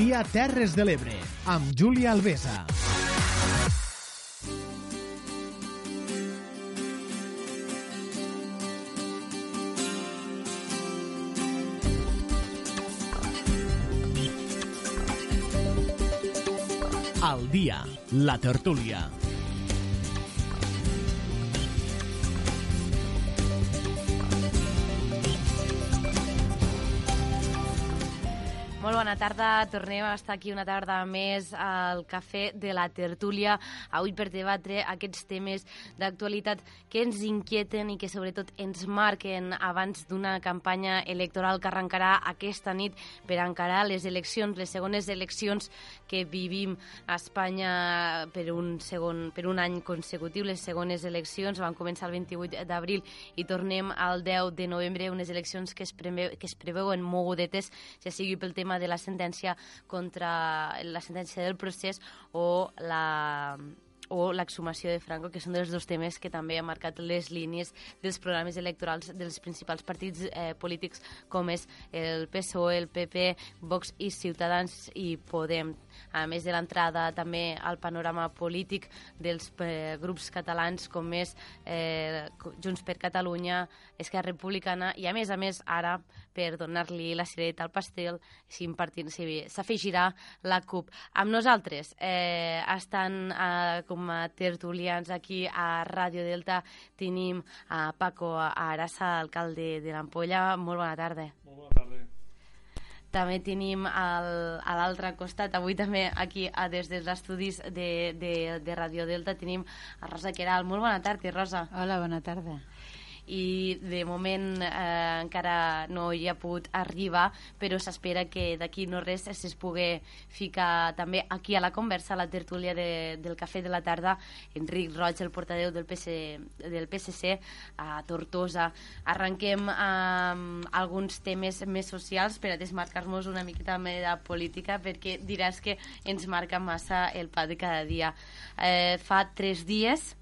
dia Terres de l'Ebre, amb Júlia Alvesa. Al dia, la tertúlia. Bona tarda, tornem a estar aquí una tarda més al Cafè de la Tertúlia, avui per debatre aquests temes d'actualitat que ens inquieten i que sobretot ens marquen abans d'una campanya electoral que arrencarà aquesta nit per encarar les eleccions, les segones eleccions que vivim a Espanya per un, segon, per un any consecutiu. Les segones eleccions van començar el 28 d'abril i tornem al 10 de novembre, unes eleccions que es, preveu, que es preveuen mogudetes, ja sigui pel tema de la sentència contra la sentència del procés o la o l'exhumació de Franco, que són dels dos temes que també han marcat les línies dels programes electorals dels principals partits eh, polítics com és el PSOE, el PP, Vox i Ciutadans i Podem a més de l'entrada també al panorama polític dels eh, grups catalans com és eh, Junts per Catalunya, Esquerra Republicana i a més a més ara per donar-li la cireta al pastel s'afegirà la CUP. Amb nosaltres eh, estan eh, com a tertulians aquí a Ràdio Delta tenim a Paco Arassa, alcalde de l'Ampolla. Molt bona tarda. Molt bona tarda. També tenim al, a l'altre costat, avui també aquí a, des dels estudis de, de, de Radio Delta tenim a Rosa Queral. Molt bona tarda, Rosa. Hola, bona tarda i de moment eh, encara no hi ha pogut arribar, però s'espera que d'aquí no res es pugui ficar també aquí a la conversa, a la tertúlia de, del Cafè de la Tarda, Enric Roig, el portadeu del, PC, del PSC a Tortosa. Arrenquem amb alguns temes més socials per a desmarcar-nos una miqueta també de política, perquè diràs que ens marca massa el pa de cada dia. Eh, fa tres dies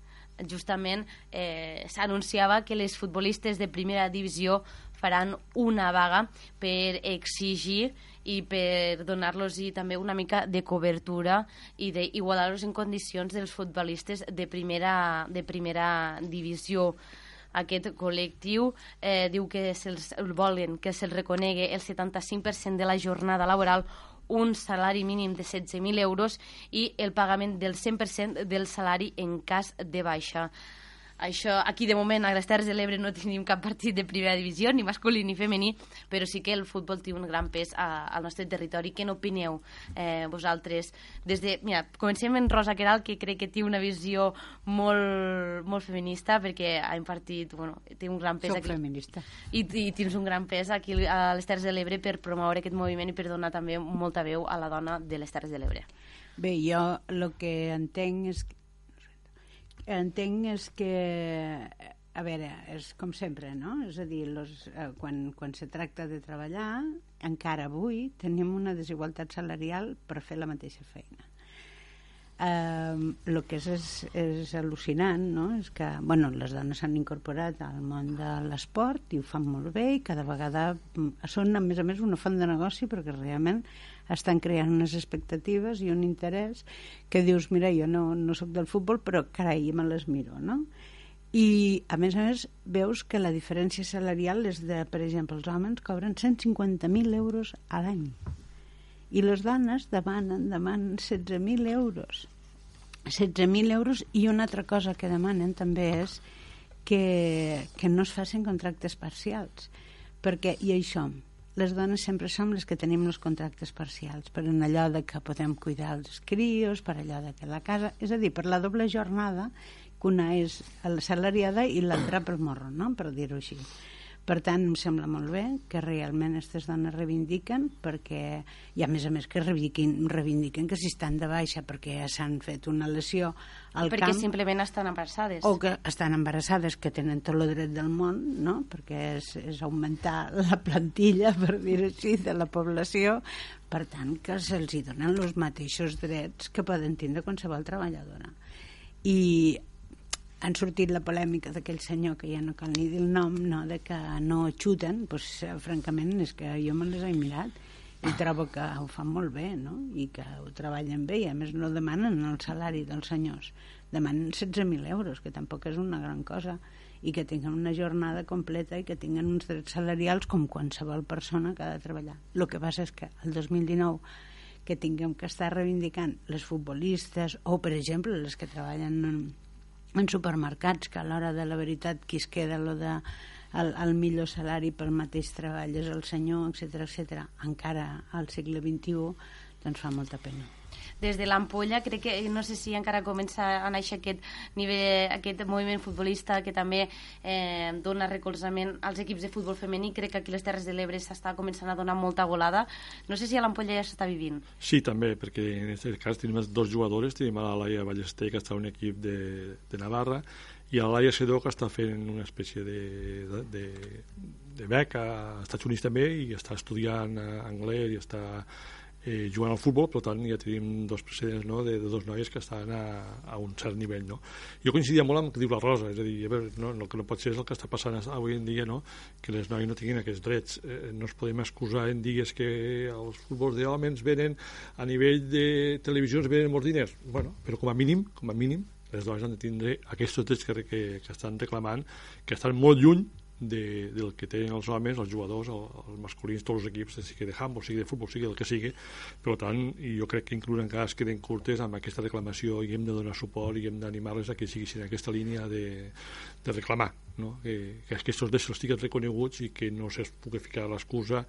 justament eh, s'anunciava que les futbolistes de primera divisió faran una vaga per exigir i per donar-los també una mica de cobertura i d'igualar-los en condicions dels futbolistes de primera, de primera divisió. Aquest col·lectiu eh, diu que se'ls volen que se'ls reconegui el 75% de la jornada laboral un salari mínim de 16.000 euros i el pagament del 100% del salari en cas de baixa. Això, aquí de moment a les Terres de l'Ebre no tenim cap partit de primera divisió, ni masculí ni femení, però sí que el futbol té un gran pes a, al nostre territori. Què n'opineu eh, vosaltres? Des de, mira, comencem en Rosa Queral, que crec que té una visió molt, molt feminista, perquè ha impartit, bueno, té un gran pes Soc aquí. feminista. I, I tens un gran pes aquí a les Terres de l'Ebre per promoure aquest moviment i per donar també molta veu a la dona de les Terres de l'Ebre. Bé, jo el que entenc és entenc és que a veure, és com sempre, no? És a dir, los, eh, quan, quan se tracta de treballar, encara avui tenim una desigualtat salarial per fer la mateixa feina. El eh, que és, és, és al·lucinant no? és que bueno, les dones s'han incorporat al món de l'esport i ho fan molt bé i cada vegada mm, són a més a més una font de negoci perquè realment estan creant unes expectatives i un interès que dius, mira, jo no, no sóc del futbol però carai, me les miro no? i a més a més veus que la diferència salarial és de, per exemple, els homes cobren 150.000 euros a l'any i les dones demanen, demanen 16.000 euros 16.000 euros i una altra cosa que demanen també és que, que no es facin contractes parcials perquè, i això les dones sempre som les que tenim els contractes parcials per en allò de que podem cuidar els crios, per allò de que la casa és a dir, per la doble jornada que una és salariada i l'altra pel morro, no? per dir-ho així per tant, em sembla molt bé que realment aquestes dones reivindiquen perquè, i a més a més que reivindiquen, reivindiquen que si estan de baixa perquè s'han fet una lesió al perquè camp... simplement estan embarassades. O que estan embarassades, que tenen tot el dret del món, no? perquè és, és augmentar la plantilla, per dir-ho així, de la població. Per tant, que se'ls donen els mateixos drets que poden tindre qualsevol treballadora. I han sortit la polèmica d'aquell senyor que ja no cal ni dir el nom, no, de que no xuten, doncs, francament és que jo me les he mirat i trobo que ho fan molt bé no? i que ho treballen bé i a més no demanen el salari dels senyors demanen 16.000 euros que tampoc és una gran cosa i que tinguin una jornada completa i que tinguin uns drets salarials com qualsevol persona que ha de treballar el que passa és que el 2019 que tinguem que estar reivindicant les futbolistes o per exemple les que treballen en, en supermercats que a l'hora de la veritat qui es queda lo de el, el millor salari pel mateix treball és el senyor, etc etc. encara al segle XXI doncs fa molta pena des de l'ampolla crec que no sé si encara comença a néixer aquest nivell, aquest moviment futbolista que també eh, dona recolzament als equips de futbol femení. Crec que aquí les Terres de l'Ebre s'està començant a donar molta volada. No sé si a l'ampolla ja s'està vivint. Sí, també, perquè en aquest cas tenim dos jugadores. Tenim a la Laia Ballester que està en un equip de, de Navarra i a Laia Sedó que està fent una espècie de, de, de, de beca als Estats Units també i està estudiant anglès i està eh, jugant al futbol, per tant ja tenim dos precedents no? de, de dos noies que estan a, a un cert nivell. No? Jo coincidia molt amb el que diu la Rosa, és a dir, a veure, no, el que no pot ser és el que està passant avui en dia, no? que les noies no tinguin aquests drets. Eh, no es podem excusar en digues que els futbols d'hòmens venen a nivell de televisions venen molts diners. Bueno, però com a mínim, com a mínim, les dones han de tindre aquests drets que, que, que estan reclamant, que estan molt lluny de, del que tenen els homes, els jugadors, el, els masculins, tots els equips, sigui de handball, sigui de futbol, sigui el que sigui. Per tant, jo crec que inclús encara es queden curtes amb aquesta reclamació i hem de donar suport i hem d'animar-les a que siguin en aquesta línia de, de reclamar, no? que, que aquests drets estiguin reconeguts i que no se'ls pugui ficar l'excusa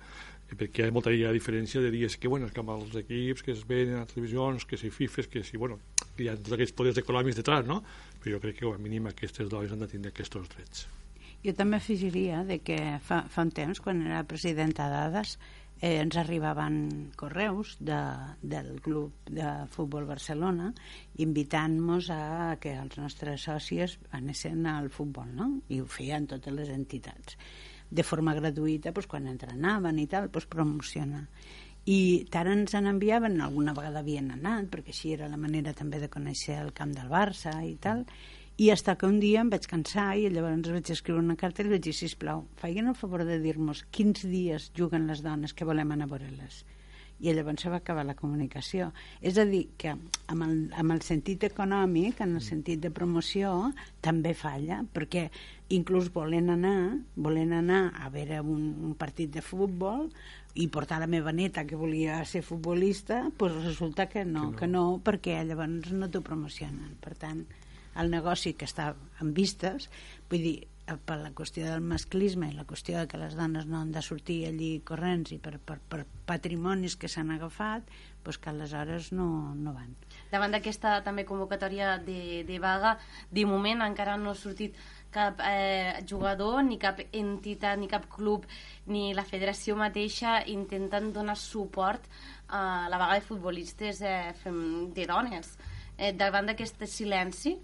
perquè hi ha molta ja diferència de dir que, bueno, que amb els equips que es venen a televisions, que si FIFES, que si, bueno, que hi ha tots aquests poders econòmics detrás, no? Però jo crec que, com a mínim, aquestes dones han de tindre aquests drets. Jo també afegiria de que fa, fa un temps, quan era presidenta d'Ades, eh, ens arribaven correus de, del club de futbol Barcelona invitant-nos a que els nostres socis anessin al futbol, no? I ho feien totes les entitats. De forma gratuïta, doncs, quan entrenaven i tal, doncs, promocionar i tant ens en enviaven, alguna vegada havien anat, perquè així era la manera també de conèixer el camp del Barça i tal, i hasta que un dia em vaig cansar i llavors vaig escriure una carta i li vaig dir, sisplau, faiguen el favor de dir-nos quins dies juguen les dones que volem anar a veure-les i llavors se va acabar la comunicació. És a dir, que amb el, amb el sentit econòmic, en el sentit de promoció, també falla, perquè inclús volen anar, volen anar a veure un, un partit de futbol i portar la meva neta que volia ser futbolista, doncs resulta que no, que no, que no perquè llavors no t'ho promocionen. Per tant, el negoci que està en vistes, vull dir, eh, per la qüestió del masclisme i la qüestió de que les dones no han de sortir allí corrents i per, per, per patrimonis que s'han agafat, doncs que aleshores no, no van. Davant d'aquesta també convocatòria de, de vaga, de moment encara no ha sortit cap eh, jugador, ni cap entitat, ni cap club, ni la federació mateixa intentant donar suport a la vaga de futbolistes eh, de dones. Eh, davant d'aquest silenci,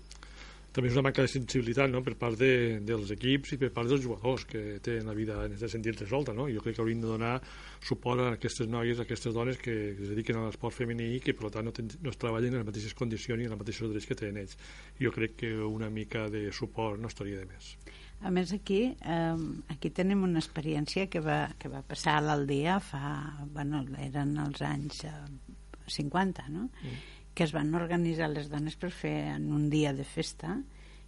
també és una manca de sensibilitat no? per part de, dels equips i per part dels jugadors que tenen la vida en aquest sentit resolta. No? Jo crec que haurien de donar suport a aquestes noies, a aquestes dones que es dediquen a l'esport femení i que per tant no, ten, no es treballen en les mateixes condicions i en els mateixos drets que tenen ells. Jo crec que una mica de suport no estaria de més. A més, aquí, eh, aquí tenim una experiència que va, que va passar a l'Aldea fa... Bueno, eren els anys eh, 50, no? Mm que es van organitzar les dones per fer en un dia de festa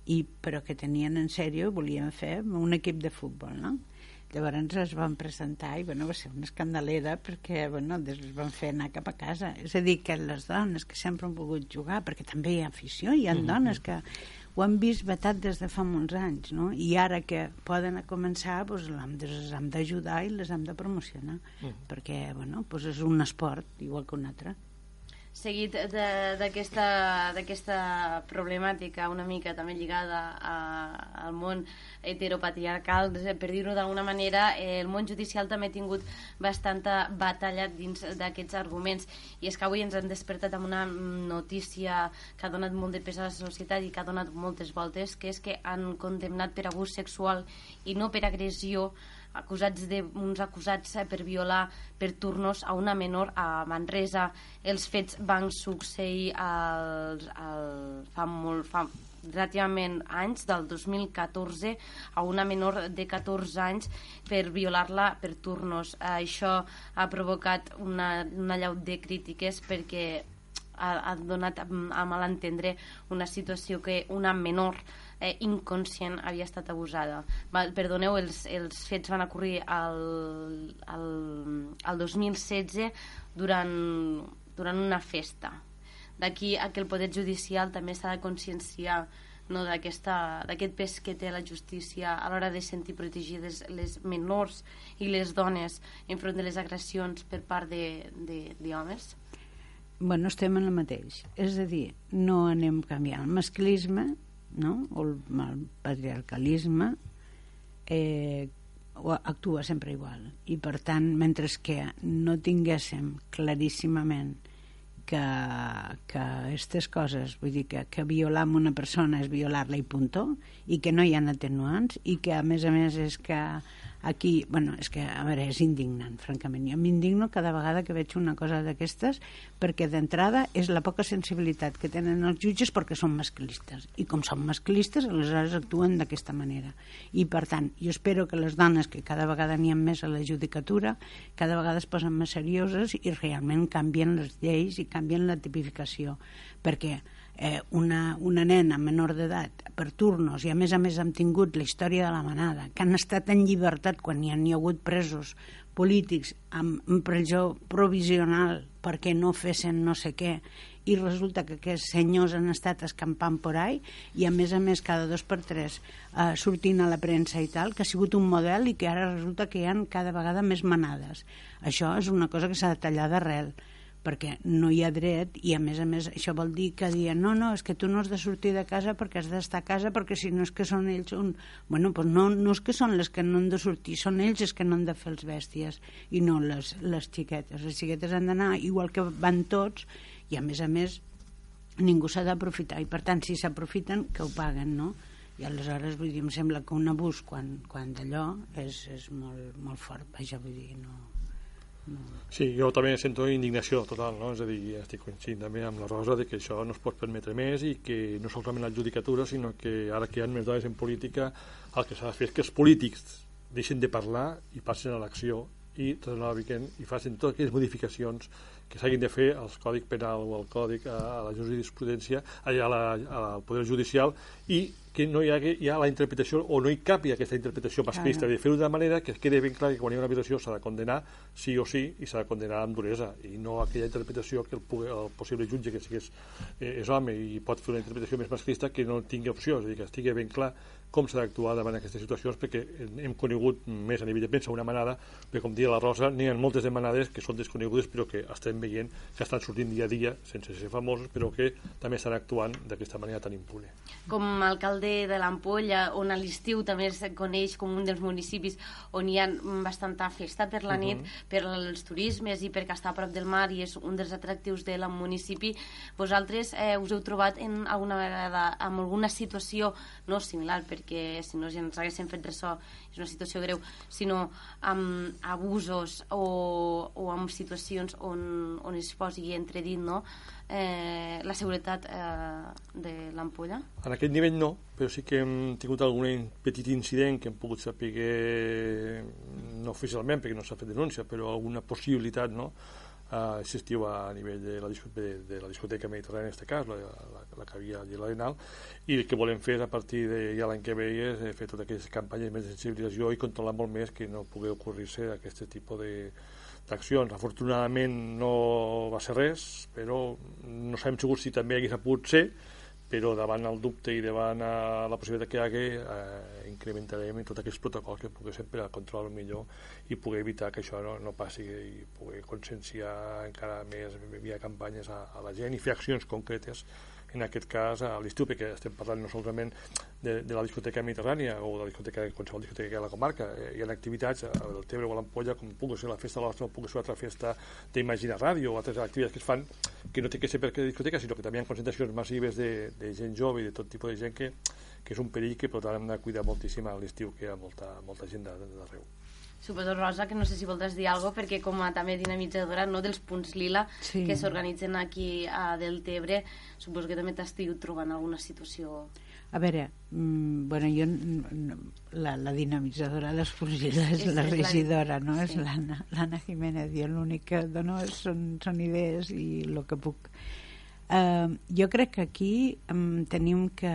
i, però que tenien en sèrio volien fer un equip de futbol no? llavors es van presentar i bueno, va ser una escandalera perquè bueno, es van fer anar cap a casa és a dir, que les dones que sempre han volgut jugar perquè també hi ha afició hi ha mm -hmm. dones que ho han vist vetat des de fa molts anys no? i ara que poden començar doncs, les hem d'ajudar i les hem de promocionar mm -hmm. perquè bueno, doncs és un esport igual que un altre seguit d'aquesta problemàtica una mica també lligada a, al món heteropatriarcal, per dir-ho d'alguna manera, eh, el món judicial també ha tingut bastanta batalla dins d'aquests arguments. I és que avui ens han despertat amb una notícia que ha donat molt de pes a la societat i que ha donat moltes voltes, que és que han condemnat per abús sexual i no per agressió acusats de, uns acusats eh, per violar per turnos a una menor a Manresa. Els fets van succeir al, al, fa molt, fa relativament anys, del 2014, a una menor de 14 anys per violar-la per turnos. Això ha provocat una, una llau de crítiques perquè ha, ha donat a, a malentendre una situació que una menor eh, inconscient havia estat abusada. Va, perdoneu, els, els fets van ocorrir al, al, al 2016 durant, durant una festa. D'aquí a que el Poder Judicial també s'ha de conscienciar no, d'aquest pes que té la justícia a l'hora de sentir protegides les menors i les dones enfront de les agressions per part d'homes? Bueno, estem en el mateix. És a dir, no anem canviant. El masclisme no? o el, el patriarcalisme eh, actua sempre igual i per tant, mentre que no tinguéssim claríssimament que, que aquestes coses, vull dir que, que violar una persona és violar-la i punto, i que no hi ha atenuants, i que a més a més és que aquí, bueno, és que, a veure, és indignant, francament. Jo m'indigno cada vegada que veig una cosa d'aquestes, perquè d'entrada és la poca sensibilitat que tenen els jutges perquè són masclistes. I com són masclistes, aleshores actuen d'aquesta manera. I, per tant, jo espero que les dones, que cada vegada n'hi ha més a la judicatura, cada vegada es posen més serioses i realment canvien les lleis i canvien la tipificació. Perquè eh, una, una nena menor d'edat per turnos i a més a més hem tingut la història de la manada que han estat en llibertat quan hi han hi ha hagut presos polítics amb, amb presó provisional perquè no fessin no sé què i resulta que aquests senyors han estat escampant por ahí i a més a més cada dos per tres eh, sortint a la premsa i tal, que ha sigut un model i que ara resulta que hi han cada vegada més manades. Això és una cosa que s'ha de tallar d'arrel perquè no hi ha dret i a més a més això vol dir que diuen no, no, és que tu no has de sortir de casa perquè has d'estar a casa perquè si no és que són ells un... bueno, doncs no, no és que són les que no han de sortir són ells els que no han de fer els bèsties i no les, les xiquetes les xiquetes han d'anar igual que van tots i a més a més ningú s'ha d'aprofitar i per tant si s'aprofiten que ho paguen no? i aleshores vull dir, em sembla que un abús quan, quan d'allò és, és molt, molt fort vaja, vull dir, no Sí, jo també sento indignació total, no? és a dir, estic coincidint també amb la Rosa de que això no es pot permetre més i que no solament la judicatura, sinó que ara que hi ha més dones en política, el que s'ha de fer és que els polítics deixin de parlar i passin a l'acció i i facin totes aquelles modificacions que s'hagin de fer al Còdic Penal o al Còdic a, a la jurisprudència, a la, al Poder Judicial i que no hi ha, hi ha la interpretació o no hi capi aquesta interpretació masclista claro. de fer-ho de manera que quede ben clar que quan hi ha una violació s'ha de condenar sí o sí i s'ha de condenar amb duresa i no aquella interpretació que el, el possible jutge que sigués, eh, és home i pot fer una interpretació més masclista que no tingui opció, és a dir, que estigui ben clar com s'ha d'actuar davant aquestes situacions perquè hem conegut més a nivell de premsa una manada, perquè com dia la Rosa n'hi ha moltes de manades que són desconegudes però que estem veient que estan sortint dia a dia sense ser famosos però que també estan actuant d'aquesta manera tan impune. Com a alcalde de l'Ampolla on a l'estiu també es coneix com un dels municipis on hi ha bastanta festa per la nit, uh -huh. per als turismes i perquè està a prop del mar i és un dels atractius del municipi, vosaltres eh, us heu trobat en alguna vegada amb alguna situació no similar, per perquè si no ja ens haguéssim fet ressò és una situació greu, sinó amb abusos o, o amb situacions on, on es posi entredit no? eh, la seguretat eh, de l'ampolla? En aquest nivell no, però sí que hem tingut algun petit incident que hem pogut saber no oficialment perquè no s'ha fet denúncia, però alguna possibilitat no? Eh, existiu a nivell de la, de, de la discoteca mediterrània en aquest cas, la, la, la que havia allà a l'Arenal, i el que volem fer a partir de ja l'any que ve és eh, fer totes aquestes campanyes més de sensibilització i controlar molt més que no pugui ocorrir-se aquest tipus de d'accions. Afortunadament no va ser res, però no sabem segur si també hagués pogut ser, però davant el dubte i davant la possibilitat que hi hagi eh, incrementarem tots aquests protocols que pugui ser per a controlar millor i poder evitar que això no, no passi i poder conscienciar encara més via campanyes a, a la gent i fer accions concretes en aquest cas a l'estiu, perquè estem parlant no solament de, de la discoteca mediterrània o de la discoteca, qualsevol discoteca a la comarca. Eh, hi ha activitats del Tebre o a l'Ampolla, com pugui ser la festa de l'Ostra o pugui ser altra festa d'Imagina Ràdio o altres activitats que es fan que no té que ser per discoteca, sinó que també hi ha concentracions massives de, de gent jove i de tot tipus de gent que, que és un perill que per tant hem de cuidar moltíssim a l'estiu, que hi ha molta, molta gent d'arreu. Suposo, Rosa, que no sé si voldràs dir alguna perquè com a també dinamitzadora no, dels punts lila sí. que s'organitzen aquí a Deltebre, suposo que també t'estiu trobant alguna situació... A veure, mm, bueno, jo, la, la dinamitzadora d'Esporgida és, és la regidora, no? Sí. És l'Anna Jiménez. Jo l'únic que dono són, són idees i el que puc... Uh, jo crec que aquí um, tenim que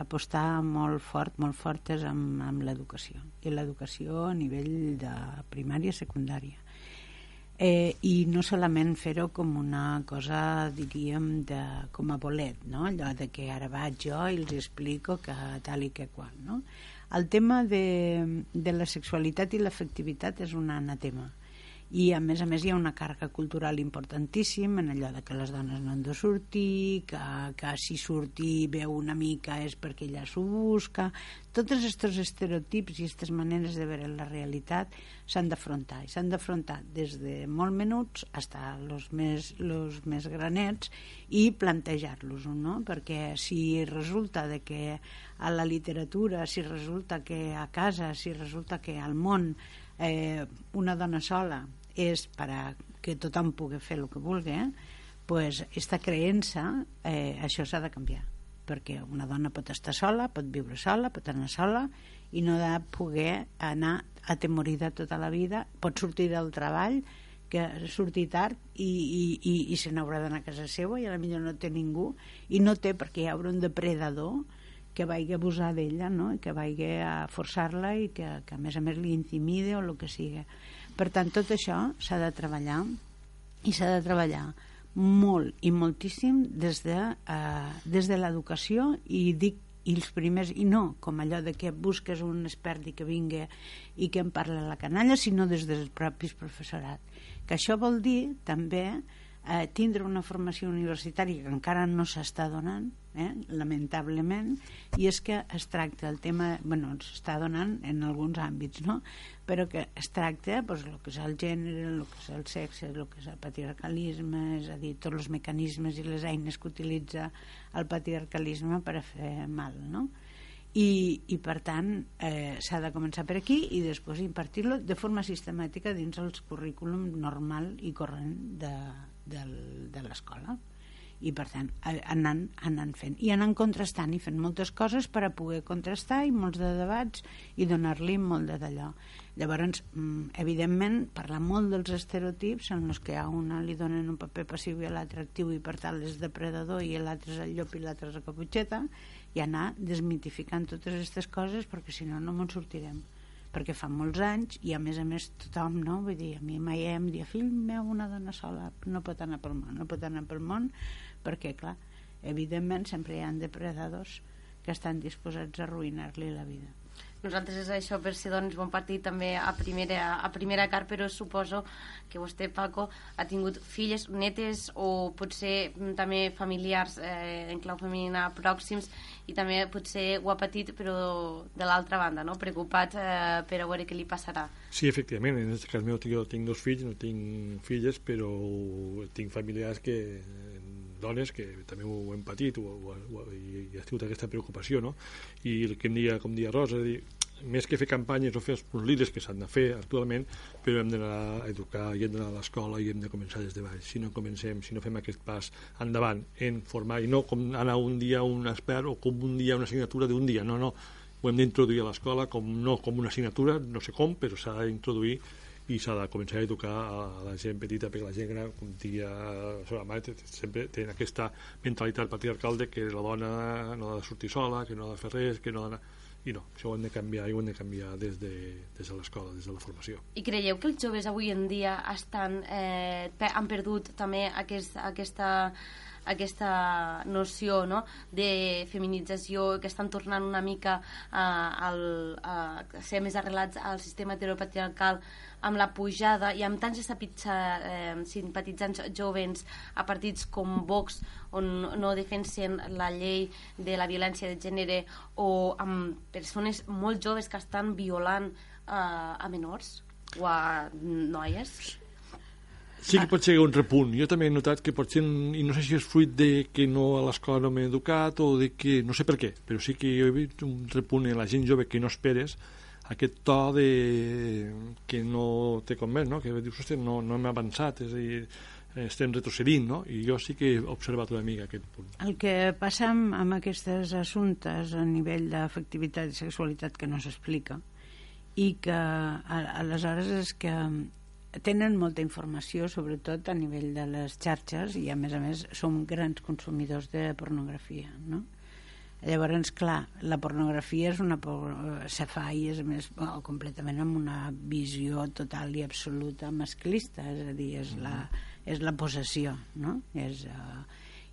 apostar molt fort, molt fortes amb, amb l'educació. I l'educació a nivell de primària i secundària eh, i no solament fer-ho com una cosa, diríem, de, com a bolet, no? allò de que ara vaig jo i els explico que tal i que qual. No? El tema de, de la sexualitat i l'afectivitat és un anatema i a més a més hi ha una càrrega cultural importantíssim en allò de que les dones no han de sortir que, que si sortir veu una mica és perquè ella s'ho busca tots aquests estereotips i aquestes maneres de veure la realitat s'han d'afrontar i s'han d'afrontar des de molt menuts fins als més, los més granets i plantejar-los no? perquè si resulta de que a la literatura si resulta que a casa si resulta que al món eh, una dona sola és per a que tothom pugui fer el que vulgui, eh? pues esta creença, eh, això s'ha de canviar perquè una dona pot estar sola, pot viure sola, pot anar sola i no de poder anar atemorida tota la vida, pot sortir del treball que surti tard i, i, i, i se n'haurà d'anar a casa seva i a la millor no té ningú i no té perquè hi haurà un depredador que vagi a abusar d'ella no? i que vagi a forçar-la i que, que a més a més li intimide o el que sigui per tant, tot això s'ha de treballar i s'ha de treballar molt i moltíssim des de, eh, des de l'educació i dic i els primers, i no com allò de que busques un expert i que vingui i que en parla la canalla, sinó des dels propis professorat. Que això vol dir també eh, tindre una formació universitària que encara no s'està donant, eh, lamentablement, i és que es tracta el tema, bueno, s'està donant en alguns àmbits, no? però que es tracta pues, el que és el gènere, el que és el sexe, el que és el patriarcalisme, és a dir, tots els mecanismes i les eines que utilitza el patriarcalisme per a fer mal, no? i, i per tant eh, s'ha de començar per aquí i després impartir-lo de forma sistemàtica dins el currículum normal i corrent de, de, de l'escola. I per tant anant, anant fent. I anant contrastant i fent moltes coses per a poder contrastar i molts de debats i donar-li molt de d'allò. Llavors mm, evidentment parlar molt dels estereotips en els que a una li donen un paper passiu i a l'altre actiu i per tant és depredador i l'altre és el llop i l'altre és la caputxeta i anar desmitificant totes aquestes coses perquè si no no me'n sortirem perquè fa molts anys i a més a més tothom, no? Vull dir, a mi mai em dia, fill meu, una dona sola no pot anar pel món, no pot anar pel món perquè, clar, evidentment sempre hi ha depredadors que estan disposats a arruïnar-li la vida nosaltres és això per ser doncs, bon partit també a primera, a primera car, però suposo que vostè, Paco, ha tingut filles, netes o potser mm, també familiars eh, en clau femenina pròxims i també potser ho ha patit però de l'altra banda, no? preocupat eh, per a veure què li passarà. Sí, efectivament, en aquest cas meu jo tinc dos fills, no tinc filles, però tinc familiars que dones que també ho hem patit o, o, o, i, i ha tingut aquesta preocupació no? i el que em dia, com dia Rosa dir, més que fer campanyes o fer els punts líders que s'han de fer actualment però hem d'anar a educar i hem d'anar a l'escola i hem de començar des de baix si no comencem, si no fem aquest pas endavant en formar i no com anar un dia un expert o com un dia una assignatura d'un dia, no, no ho hem d'introduir a l'escola com, no com una assignatura, no sé com, però s'ha d'introduir i s'ha de començar a educar a la gent petita perquè la gent gran, com dia la mare, sempre tenen aquesta mentalitat patriarcal de que la dona no ha de sortir sola, que no ha de fer res, que no ha de... I no, això ho hem de canviar i ho hem de canviar des de, des de l'escola, des de la formació. I creieu que els joves avui en dia estan, eh, han perdut també aquest, aquesta aquesta noció no? de feminització que estan tornant una mica a, a, a ser més arrelats al sistema heteropatriarcal amb la pujada i amb tants eh, simpatitzants jovens a partits com Vox on no defensen la llei de la violència de gènere o amb persones molt joves que estan violant eh, a menors o a noies Sí que pot ser un repunt. Jo també he notat que potser, i no sé si és fruit de que no a l'escola no m'he educat o de que, no sé per què, però sí que jo he vist un repunt en la gent jove que no esperes, aquest to de... que no té com més, no? que dius, ostres, no, no hem avançat, és a dir, estem retrocedint, no? I jo sí que he observat una mica aquest punt. El que passa amb, amb aquests assumptes a nivell d'efectivitat i sexualitat que no s'explica i que a, aleshores és que tenen molta informació, sobretot a nivell de les xarxes, i a més a més som grans consumidors de pornografia, no? Llavors, clar, la pornografia és una se fa i és més oh, completament amb una visió total i absoluta masclista, és a dir, és la, és la possessió, no? És, uh,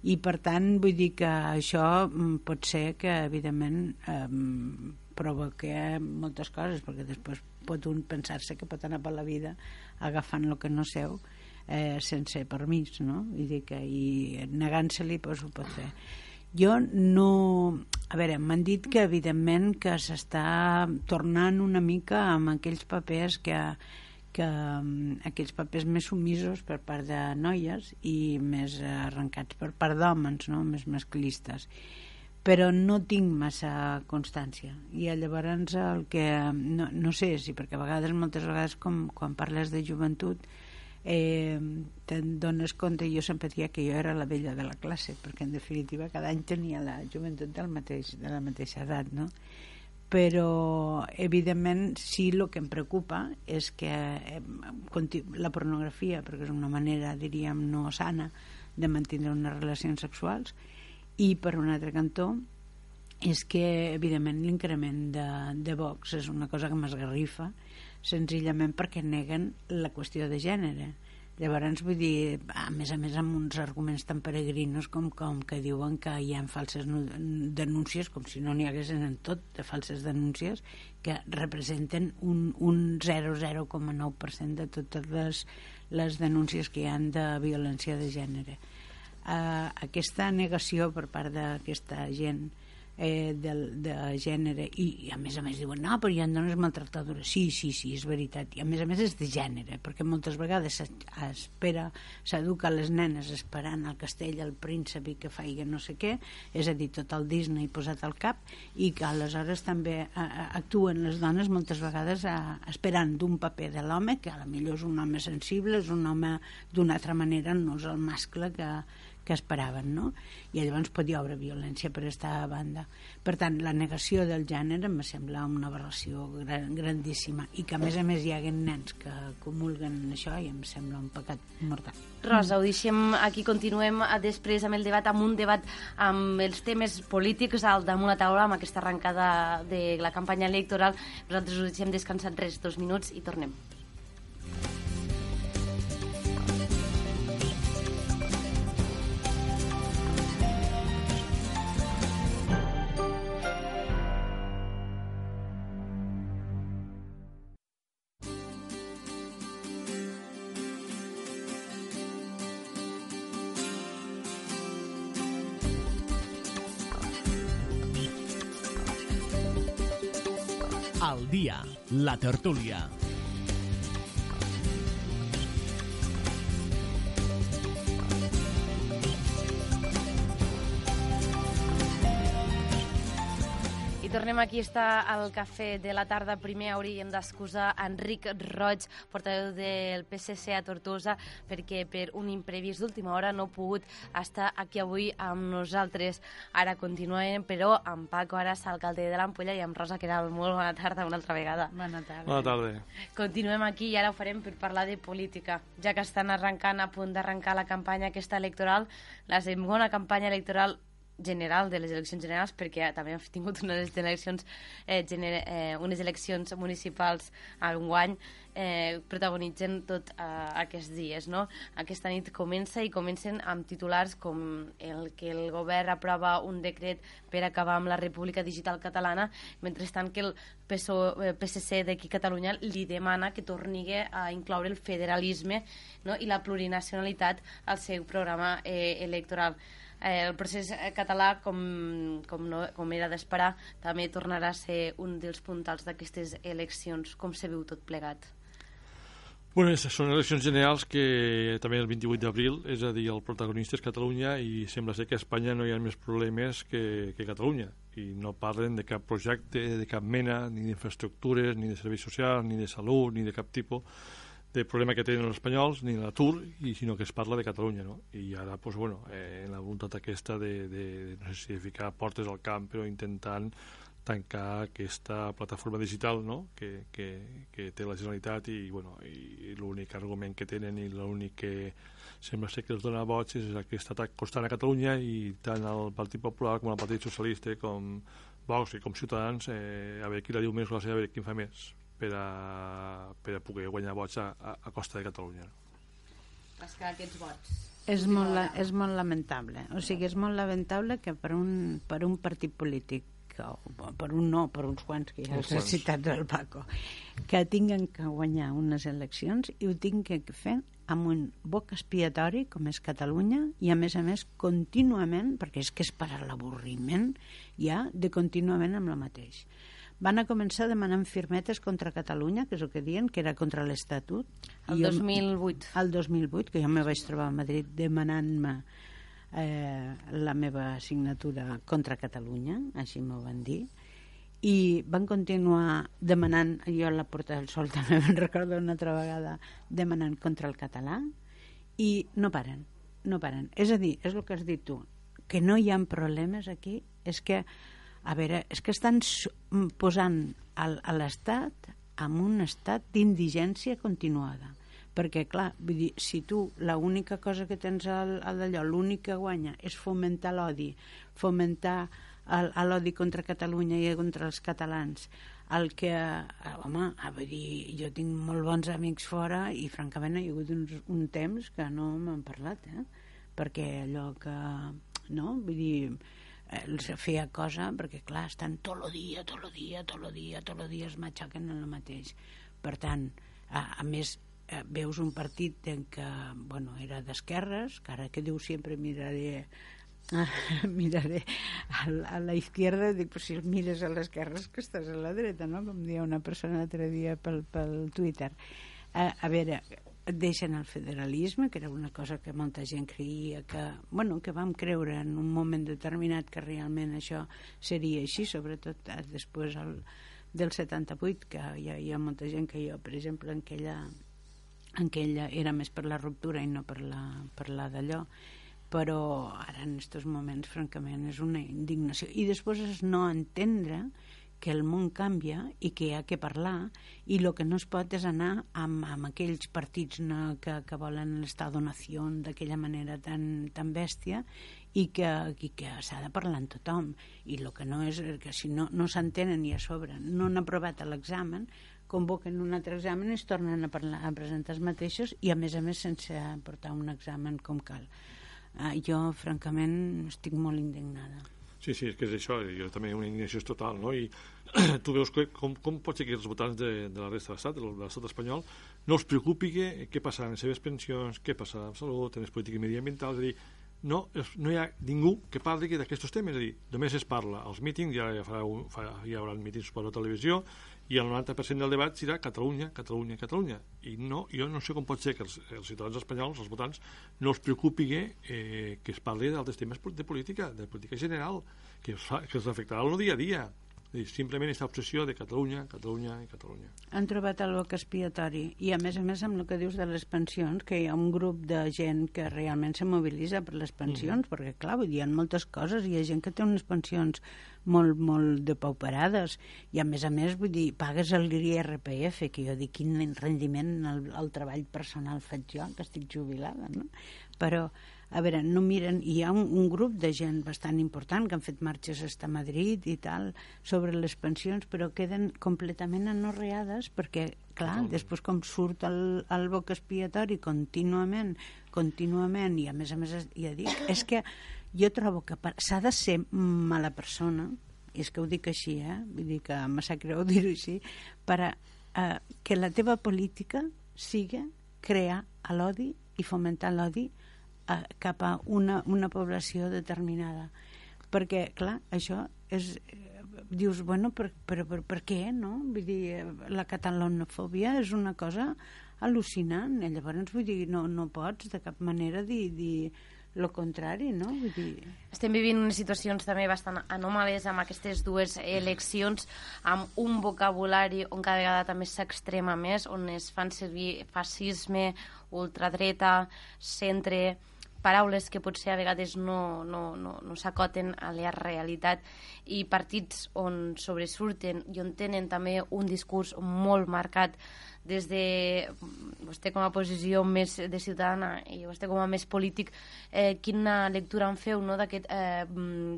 I per tant, vull dir que això mm, pot ser que, evidentment, um, provoca moltes coses, perquè després pot un pensar-se que pot anar per la vida agafant el que no seu eh, sense permís, no? I, que, i negant-se-li pues, ho pot fer. Jo no... A veure, m'han dit que evidentment que s'està tornant una mica amb aquells papers que, que um, aquells papers més sumisos per part de noies i més arrencats per part d'homes, no? més masclistes però no tinc massa constància i llavors el que no, no sé si perquè a vegades moltes vegades com, quan parles de joventut eh, te'n dones compte jo sempre dia que jo era la vella de la classe perquè en definitiva cada any tenia la joventut del mateix, de la mateixa edat no? però evidentment sí el que em preocupa és que eh, la pornografia perquè és una manera diríem no sana de mantenir unes relacions sexuals i per un altre cantó és que evidentment l'increment de, de Vox és una cosa que m'esgarrifa senzillament perquè neguen la qüestió de gènere. Llavors vull dir, a més a més amb uns arguments tan peregrinos com, com que diuen que hi ha falses denúncies com si no n'hi haguessin en tot de falses denúncies que representen un, un 0,09% de totes les, les denúncies que hi han de violència de gènere eh, aquesta negació per part d'aquesta gent eh, de, de gènere. I, i a més a més diuen no, però hi ha dones maltractadores. Sí, sí, sí, és veritat. I a més a més és de gènere perquè moltes vegades s'espera s'educa les nenes esperant el castell el príncep i que faigui no sé què és a dir, tot el Disney posat al cap i que aleshores també eh, actuen les dones moltes vegades eh, esperant d'un paper de l'home que a la millor és un home sensible és un home d'una altra manera no és el mascle que, que esperaven, no? I llavors pot hi violència per aquesta banda. Per tant, la negació del gènere em sembla una aberració gran, grandíssima i que a més a més hi haguen nens que comulguen això i em sembla un pecat mortal. Rosa, ho deixem aquí, continuem després amb el debat, amb un debat amb els temes polítics al damunt la taula, amb aquesta arrencada de la campanya electoral. Nosaltres ho deixem descansar tres, dos minuts i tornem. La tertúlia. Tornem aquí, està al cafè de la tarda. Primer hauríem d'excusar Enric Roig, portaveu del PSC a Tortosa, perquè per un imprevist d'última hora no ha pogut estar aquí avui amb nosaltres. Ara continuem, però amb Paco Aras, alcalde de l'Ampolla, i amb Rosa Queral. Molt bona tarda una altra vegada. Bona tarda. Bona tarda. Continuem aquí i ara ho farem per parlar de política. Ja que estan arrencant, a punt d'arrencar la campanya aquesta electoral, la segona campanya electoral general de les eleccions generals perquè també hem tingut unes eleccions, eh, gener, eh, unes eleccions municipals a un guany eh, protagonitzen tot eh, aquests dies. No? Aquesta nit comença i comencen amb titulars com el que el govern aprova un decret per acabar amb la República Digital Catalana, mentrestant que el PSC d'aquí Catalunya li demana que torni a incloure el federalisme no? i la plurinacionalitat al seu programa eh, electoral. Eh, el procés eh, català, com, com, no, com era d'esperar, també tornarà a ser un dels puntals d'aquestes eleccions. Com se veu tot plegat? Bueno, són eleccions generals que també el 28 d'abril, és a dir, el protagonista és Catalunya i sembla ser que a Espanya no hi ha més problemes que, que Catalunya i no parlen de cap projecte, de cap mena, ni d'infraestructures, ni de serveis socials, ni de salut, ni de cap tipus de problema que tenen els espanyols ni l'atur, i sinó que es parla de Catalunya, no? I ara, pues, bueno, eh, en la voluntat aquesta de, de, de, no sé si de ficar portes al camp, però intentant tancar aquesta plataforma digital no? que, que, que té la Generalitat i, bueno, i l'únic argument que tenen i l'únic que sembla ser que els dona vots és aquest atac constant a Catalunya i tant el Partit Popular com el Partit Socialista com Vox i com Ciutadans eh, a veure qui la diu més o a veure qui fa més per a, per a poder guanyar vots a, a, a costa de Catalunya. Pescar aquests vots. És molt, la, és molt lamentable. O sigui, és molt lamentable que per un, per un partit polític que, per un no, per uns quants que ja els ha citat del Paco, que tinguen que guanyar unes eleccions i ho tinguin que fer amb un boc expiatori com és Catalunya i a més a més contínuament, perquè és que és per a l'avorriment ja de contínuament amb la mateix van a començar demanant firmetes contra Catalunya, que és el que diuen, que era contra l'Estatut. El 2008. El 2008, que jo me vaig trobar a Madrid demanant-me eh, la meva signatura contra Catalunya, així m'ho van dir, i van continuar demanant, jo a la Porta del Sol també me'n recordo una altra vegada, demanant contra el català, i no paren, no paren. És a dir, és el que has dit tu, que no hi ha problemes aquí, és que a veure, és que estan posant al, a l'Estat en un estat d'indigència continuada. Perquè, clar, vull dir, si tu l'única cosa que tens al, al d'allò, l'únic que guanya és fomentar l'odi, fomentar l'odi contra Catalunya i contra els catalans, el que, eh, home, vull dir, jo tinc molt bons amics fora i francament hi ha hagut un, un temps que no m'han parlat, eh? perquè allò que, no, vull dir, els feia cosa perquè clar, estan tot el dia, tot el dia, tot el dia, tot el dia es matxaquen en el mateix. Per tant, a, a més eh, veus un partit en què, bueno, era d'esquerres, que ara que diu sempre miraré miraré a, a la izquierda dic, pues si mires a l'esquerra que estàs a la dreta, no? Com deia una persona l'altre dia pel, pel Twitter. A, a veure, deixen el federalisme, que era una cosa que molta gent creia que, bueno, que vam creure en un moment determinat que realment això seria així, sobretot eh, després el, del 78, que hi ha, hi ha molta gent que jo, per exemple, en aquella, en aquella era més per la ruptura i no per la, per la d'allò, però ara en aquests moments, francament, és una indignació. I després és no entendre que el món canvia i que hi ha que parlar i el que no es pot és anar amb, amb aquells partits no, que, que volen l'estat-donació d'aquella manera tan, tan bèstia i que, i que s'ha de parlar amb tothom. I el que no és que si no, no s'entenen i a sobre no han aprovat l'examen convoquen un altre examen i es tornen a, parlar, a presentar els mateixos i a més a més sense portar un examen com cal. Uh, jo francament estic molt indignada Sí, sí, és que és això, jo també una indignació total, no? I tu veus que, com, com pot ser que els votants de, de la resta de l'estat, de l'estat espanyol, no els preocupi que, què passa amb les seves pensions, què passa amb salut, en les polítiques mediambientals, és a dir, no, no hi ha ningú que parli d'aquests temes, és a dir, només es parla als mítings, ja, ja, farà un, fa, hi haurà mítings per la televisió, i el 90% del debat serà Catalunya, Catalunya, Catalunya. I no, jo no sé com pot ser que els, els ciutadans espanyols, els votants, no els preocupi eh, que es parli d'altres temes de política, de política general, que els, fa, que els afectarà el dia a dia dir, simplement aquesta obsessió de Catalunya, Catalunya i Catalunya. Han trobat el boc expiatori i a més a més amb el que dius de les pensions que hi ha un grup de gent que realment se mobilitza per les pensions mm. perquè clar, vull dir, hi ha moltes coses hi ha gent que té unes pensions molt, molt depauperades i a més a més vull dir, pagues el IRPF que jo dic quin rendiment el, el treball personal faig jo que estic jubilada no? però a veure, no miren, hi ha un, un grup de gent bastant important que han fet marxes a Madrid i tal sobre les pensions, però queden completament anorreades perquè, clar, mm. després com surt el, el boc expiatori contínuament, contínuament, i a més a més, ja dic, és que jo trobo que s'ha de ser mala persona, és que ho dic així, eh? vull dir que me sap greu dir-ho així, per a, eh, que la teva política sigui crear l'odi i fomentar l'odi a, cap a una, una població determinada perquè, clar, això és dius, bueno, per, per, per, per què, no? Vull dir, la catalanofòbia és una cosa al·lucinant, i llavors, vull dir, no, no pots de cap manera dir, dir lo contrari, no? Vull dir... Estem vivint unes situacions també bastant anòmales amb aquestes dues eleccions, amb un vocabulari on cada vegada també s'extrema més, on es fan servir fascisme, ultradreta, centre, paraules que potser a vegades no, no, no, no s'acoten a la realitat i partits on sobresurten i on tenen també un discurs molt marcat des de vostè com a posició més de ciutadana i vostè com a més polític, eh, quina lectura en feu no, d'aquest eh,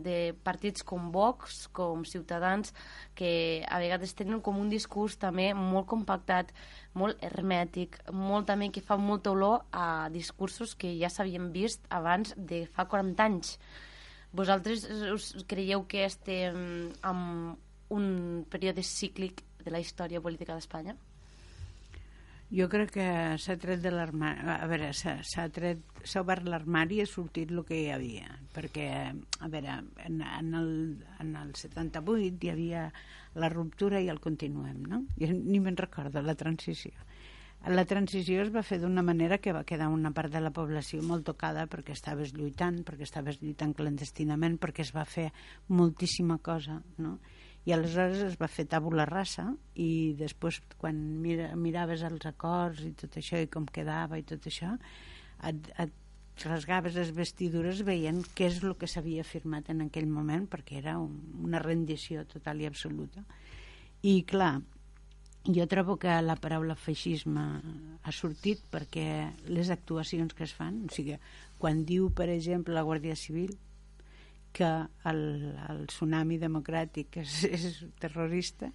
de partits com Vox, com Ciutadans, que a vegades tenen com un discurs també molt compactat, molt hermètic, molt també que fa molta olor a discursos que ja s'havien vist abans de fa 40 anys. Vosaltres us creieu que estem en un període cíclic de la història política d'Espanya? Jo crec que s'ha tret de l'armari... A veure, s'ha tret... S'ha obert l'armari i ha sortit el que hi havia. Perquè, a veure, en, en, el, en el 78 hi havia la ruptura i el continuem, no? I ni me'n recordo, la transició. La transició es va fer d'una manera que va quedar una part de la població molt tocada perquè estaves lluitant, perquè estaves lluitant clandestinament, perquè es va fer moltíssima cosa, no? I aleshores es va fer tabula rasa i després quan mira, miraves els acords i tot això i com quedava i tot això et, et rasgaves les vestidures veient què és el que s'havia firmat en aquell moment perquè era un, una rendició total i absoluta. I clar jo trobo que la paraula feixisme ha sortit perquè les actuacions que es fan, o sigui, quan diu, per exemple, la Guàrdia Civil que el, el tsunami democràtic és, és terrorista,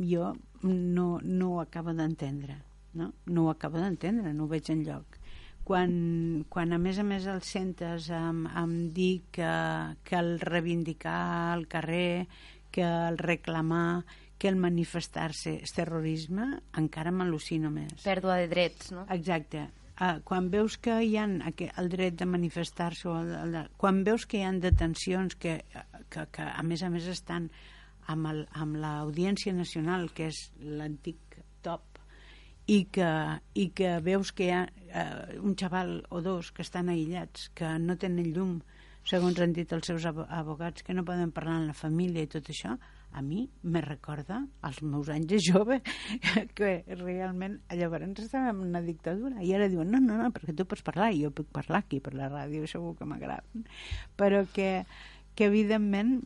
jo no, no ho acabo d'entendre. No? no ho acabo d'entendre, no ho veig en lloc. Quan, quan a més a més el sentes amb, amb dir que, que el reivindicar al carrer, que el reclamar, que el manifestar-se és terrorisme, encara m'al·lucino més. Pèrdua de drets, no? Exacte uh, quan veus que hi ha el dret de manifestar-se, quan veus que hi ha detencions que, que, que a més a més estan amb, l'Audiència Nacional, que és l'antic top, i que, i que veus que hi ha uh, un xaval o dos que estan aïllats, que no tenen llum, segons han dit els seus abogats, que no poden parlar amb la família i tot això, a mi me recorda als meus anys de jove que realment llavors estàvem en una dictadura i ara diuen, no, no, no, perquè tu pots parlar i jo puc parlar aquí per la ràdio, segur que m'agrada però que, que evidentment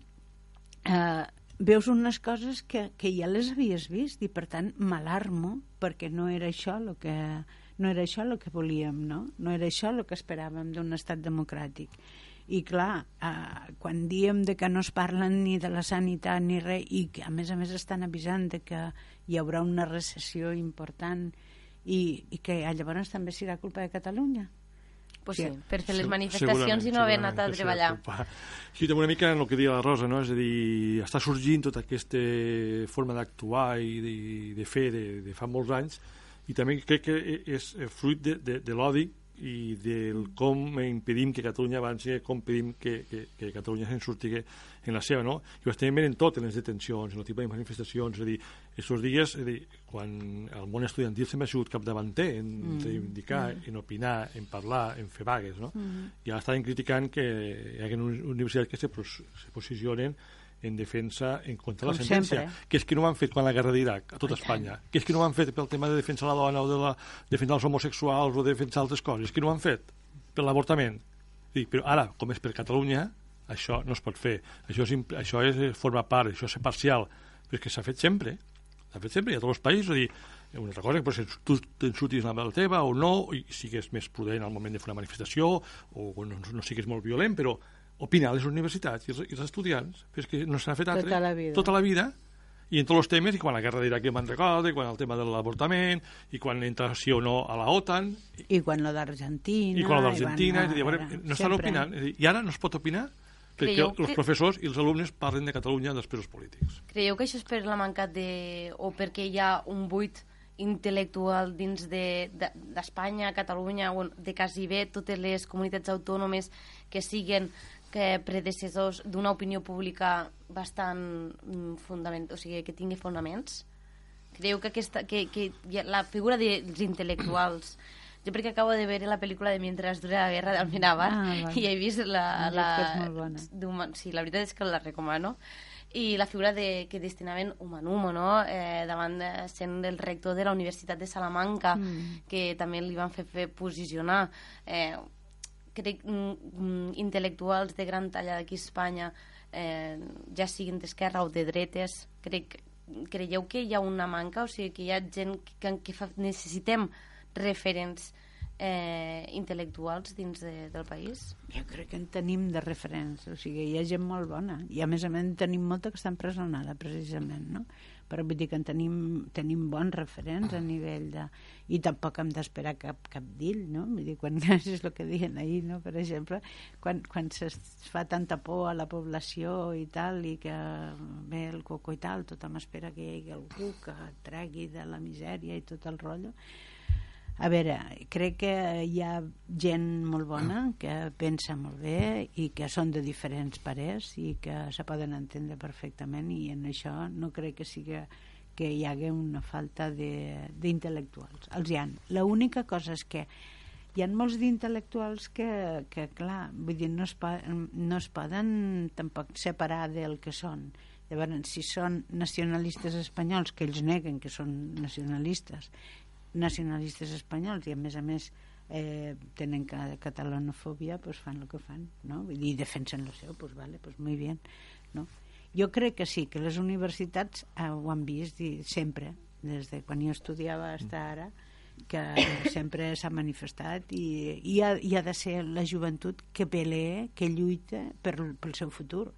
eh, veus unes coses que, que ja les havies vist i per tant m'alarmo perquè no era això el que no era això el que volíem, no? No era això el que esperàvem d'un estat democràtic i clar, eh, quan diem de que no es parlen ni de la sanitat ni res i que a més a més estan avisant de que hi haurà una recessió important i, i que llavors també serà culpa de Catalunya pues sí, per fer les manifestacions i no haver anat a treballar. Sí, també una mica en el que deia la Rosa, no? és a dir, està sorgint tota aquesta forma d'actuar i de, de fer de, de fa molts anys i també crec que és fruit de, de, de l'odi i del com impedim que Catalunya avanci, com impedim que, que, que Catalunya se'n surti en la seva, no? I ho estem veient en tot, en les detencions, en el tipus de manifestacions, és a dir, aquests dies, és a dir, quan el món estudiantil sempre ha sigut capdavanter en mm. reivindicar, mm. en opinar, en parlar, en fer vagues, no? Mm. I ara estan criticant que hi ha universitats que se, se posicionen en defensa en contra de la sentència, sempre. que és que no ho han fet quan la guerra d'Iraq, a tot Espanya, que és que no ho han fet pel tema de defensar la dona o de la, defensar els homosexuals o de defensar altres coses, que no ho han fet per l'avortament. Però ara, com és per Catalunya, això no es pot fer. Això, és, això és, forma part, això és parcial, però és que s'ha fet sempre. S'ha fet sempre i a tots els països. És dir, una altra cosa que potser tu t'ensutis la teva o no, i sigues més prudent al moment de fer una manifestació, o no, no sigues molt violent, però opinar les universitats i els, i els estudiants, però és que no s'ha fet altre. Tota la vida. Tota la vida, i en tots els temes, i quan la guerra d'Iraq me'n recorda, i quan el tema de l'avortament, i quan entra sí o no a la OTAN... I quan lo d'Argentina... I quan lo d'Argentina, no, no estan opinant. Dir, I ara no es pot opinar perquè Creieu els que... professors i els alumnes parlen de Catalunya després els polítics. Creieu que això és per la mancat de... o perquè hi ha un buit intel·lectual dins d'Espanya, de, de, Catalunya, de quasi bé totes les comunitats autònomes que siguen que predecessors d'una opinió pública bastant mm, fundament, o sigui, que tingui fonaments? Creu que, aquesta, que, que la figura dels intel·lectuals Jo perquè acabo de veure la pel·lícula de Mientras dura la guerra d'Almenàvar Ah, i he vist la... La Sí, la veritat és que la recomano. I la figura de, que destinaven Humanumo, no? Eh, davant de, sent el rector de la Universitat de Salamanca, Mm. que també li van fer, fer posicionar. Eh, crec mm, mm, intel·lectuals de gran talla d'aquí a Espanya, eh, ja siguin d'esquerra o de dretes, crec, creieu que hi ha una manca? O sigui, que hi ha gent que, que fa, necessitem referents eh, intel·lectuals dins de, del país? Jo crec que en tenim de referents, o sigui, hi ha gent molt bona, i a més a més en tenim molta que està empresonada, precisament, no? Però vull dir que en tenim, tenim bons referents a nivell de... I tampoc hem d'esperar cap, cap d'ell, no? Vull dir, quan és el que deien ahir, no? Per exemple, quan, quan es fa tanta por a la població i tal, i que ve el coco i tal, tothom espera que hi hagi algú que tregui de la misèria i tot el rotllo, a veure, crec que hi ha gent molt bona que pensa molt bé i que són de diferents parers i que se poden entendre perfectament i en això no crec que sigui que hi hagi una falta d'intel·lectuals. Els hi ha. L'única cosa és que hi ha molts d'intel·lectuals que, que, clar, vull dir, no es, no es poden tampoc separar del que són. Llavors, si són nacionalistes espanyols, que ells neguen que són nacionalistes, nacionalistes espanyols i a més a més eh, tenen ca catalanofòbia pues fan el que fan no? Vull dir, i defensen el seu pues vale, pues muy bien no? jo crec que sí, que les universitats eh, ho han vist i sempre des de quan jo estudiava fins ara que sempre s'ha manifestat i, i, ha, i ha de ser la joventut que pelee, que lluita per, pel seu futur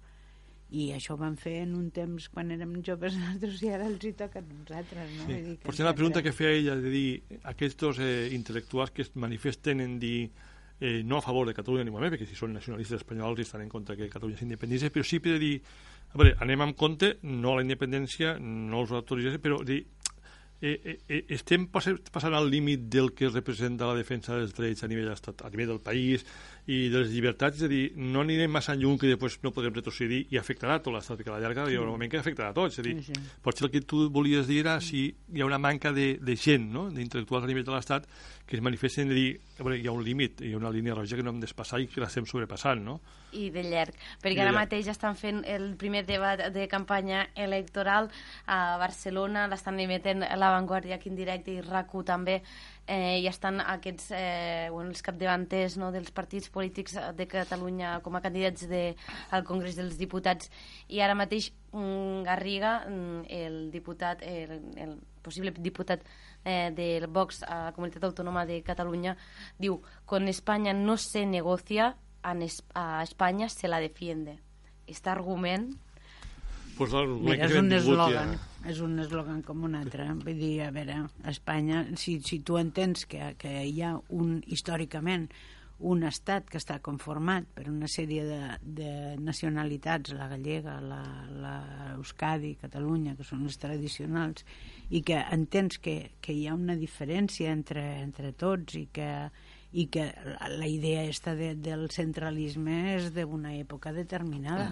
i això ho van fer en un temps quan érem joves nosaltres i ara els hi toca a nosaltres no? Vull dir que Potser la pregunta que feia ella de dir aquests eh, intel·lectuals que es manifesten en dir eh, no a favor de Catalunya ni més, perquè si són nacionalistes espanyols i estan en contra que Catalunya s'independitzi, però sí per dir, a veure, anem amb compte, no a la independència, no els autoritzem, però dir, eh, eh, eh, estem passant al límit del que representa la defensa dels drets a nivell, estat, a nivell del país i de les llibertats, és a dir, no anirem massa lluny que després no podrem retrocedir i afectarà tot l'estat, que a la llarga hi haurà un moment que afectarà a tots, és a dir, Sí, sí. potser el que tu volies dir era si hi ha una manca de, de gent, no? d'intel·lectuals a nivell de l'Estat que es manifesten i dir, veure, hi ha un límit, hi ha una línia roja que no hem d'espassar i que l'estem sobrepassant, no? i de llarg, perquè de ara llarg. mateix estan fent el primer debat de campanya electoral a Barcelona, l'estan emetent La Vanguardia aquí en directe i RAC1 també, eh, i estan aquests, eh, bueno, els capdavanters no, dels partits polítics de Catalunya com a candidats de, al Congrés dels Diputats i ara mateix mm, Garriga, mm, el diputat, el, el possible diputat eh, del Vox a la Comunitat Autònoma de Catalunya, diu, con España no se negocia, a España se la defiende. Este argument Pues, el, Mira, és un hem tingut eslògan, és un eslògan com un altre. Vull dir, a veure, a Espanya, si, si tu entens que, que hi ha un, històricament un estat que està conformat per una sèrie de, de nacionalitats, la gallega, la, la Euskadi, Catalunya, que són les tradicionals, i que entens que, que hi ha una diferència entre, entre tots i que, i que la, la idea esta de, del centralisme és d'una època determinada.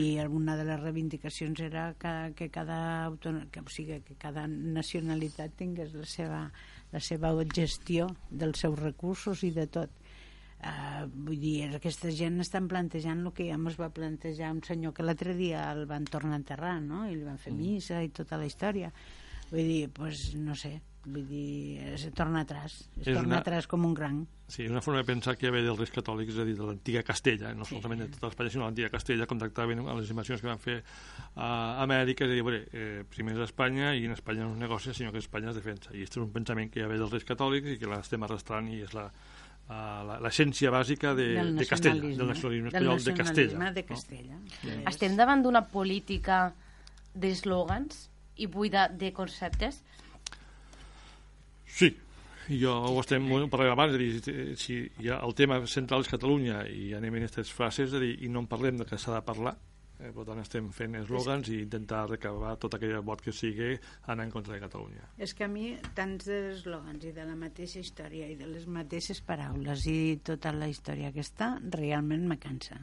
I alguna de les reivindicacions era que, que cada que, o sigui, que cada nacionalitat tingués la seva, la seva gestió dels seus recursos i de tot Uh, vull dir, aquesta gent estan plantejant el que ja ens va plantejar un senyor que l'altre dia el van tornar a enterrar, no? I li van fer missa i tota la història. Vull dir, pues, no sé, vull dir, es torna atrás, es És torna una- atrás com un gran. Sí, una forma de pensar que ve dels reis catòlics, és a dir, de l'antiga Castella, no solament de tota l'Espanya, sinó de l'antiga Castella, com tractaven a les invasions que van fer a Amèrica, és a dir, veure, eh, primer és Espanya i en Espanya no es negocia, sinó que Espanya es defensa. I aquest és un pensament que ja ve dels reis catòlics i que l'estem arrastrant i és la l'essència bàsica de, del de Castella, del nacionalisme del espanyol de Castella. de no? Castella. que és- estem davant d'una política d'eslògans i buida de conceptes. Sí, jo ho estem molt parlant abans, és a dir, si ha el tema central és Catalunya i anem en aquestes frases, és a dir, i no en parlem del que s'ha de parlar, eh, per tant estem fent eslògans i intentar recabar tot aquell vot que sigui anar en contra de Catalunya. És que a mi tants eslògans i de la mateixa història i de les mateixes paraules i tota la història aquesta realment me cansa.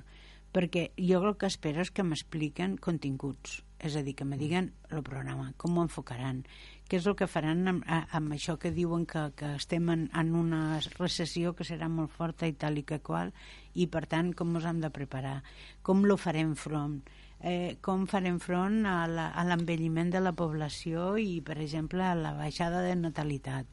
Perquè jo el que espero és que m'expliquen continguts, és a dir, que me diguen el programa, com ho enfocaran, què és el que faran amb, amb això que diuen que, que estem en, en una recessió que serà molt forta i tal i que qual, i per tant com ens hem de preparar, com lo farem front, eh, com farem front a l'envelliment de la població i, per exemple, a la baixada de natalitat,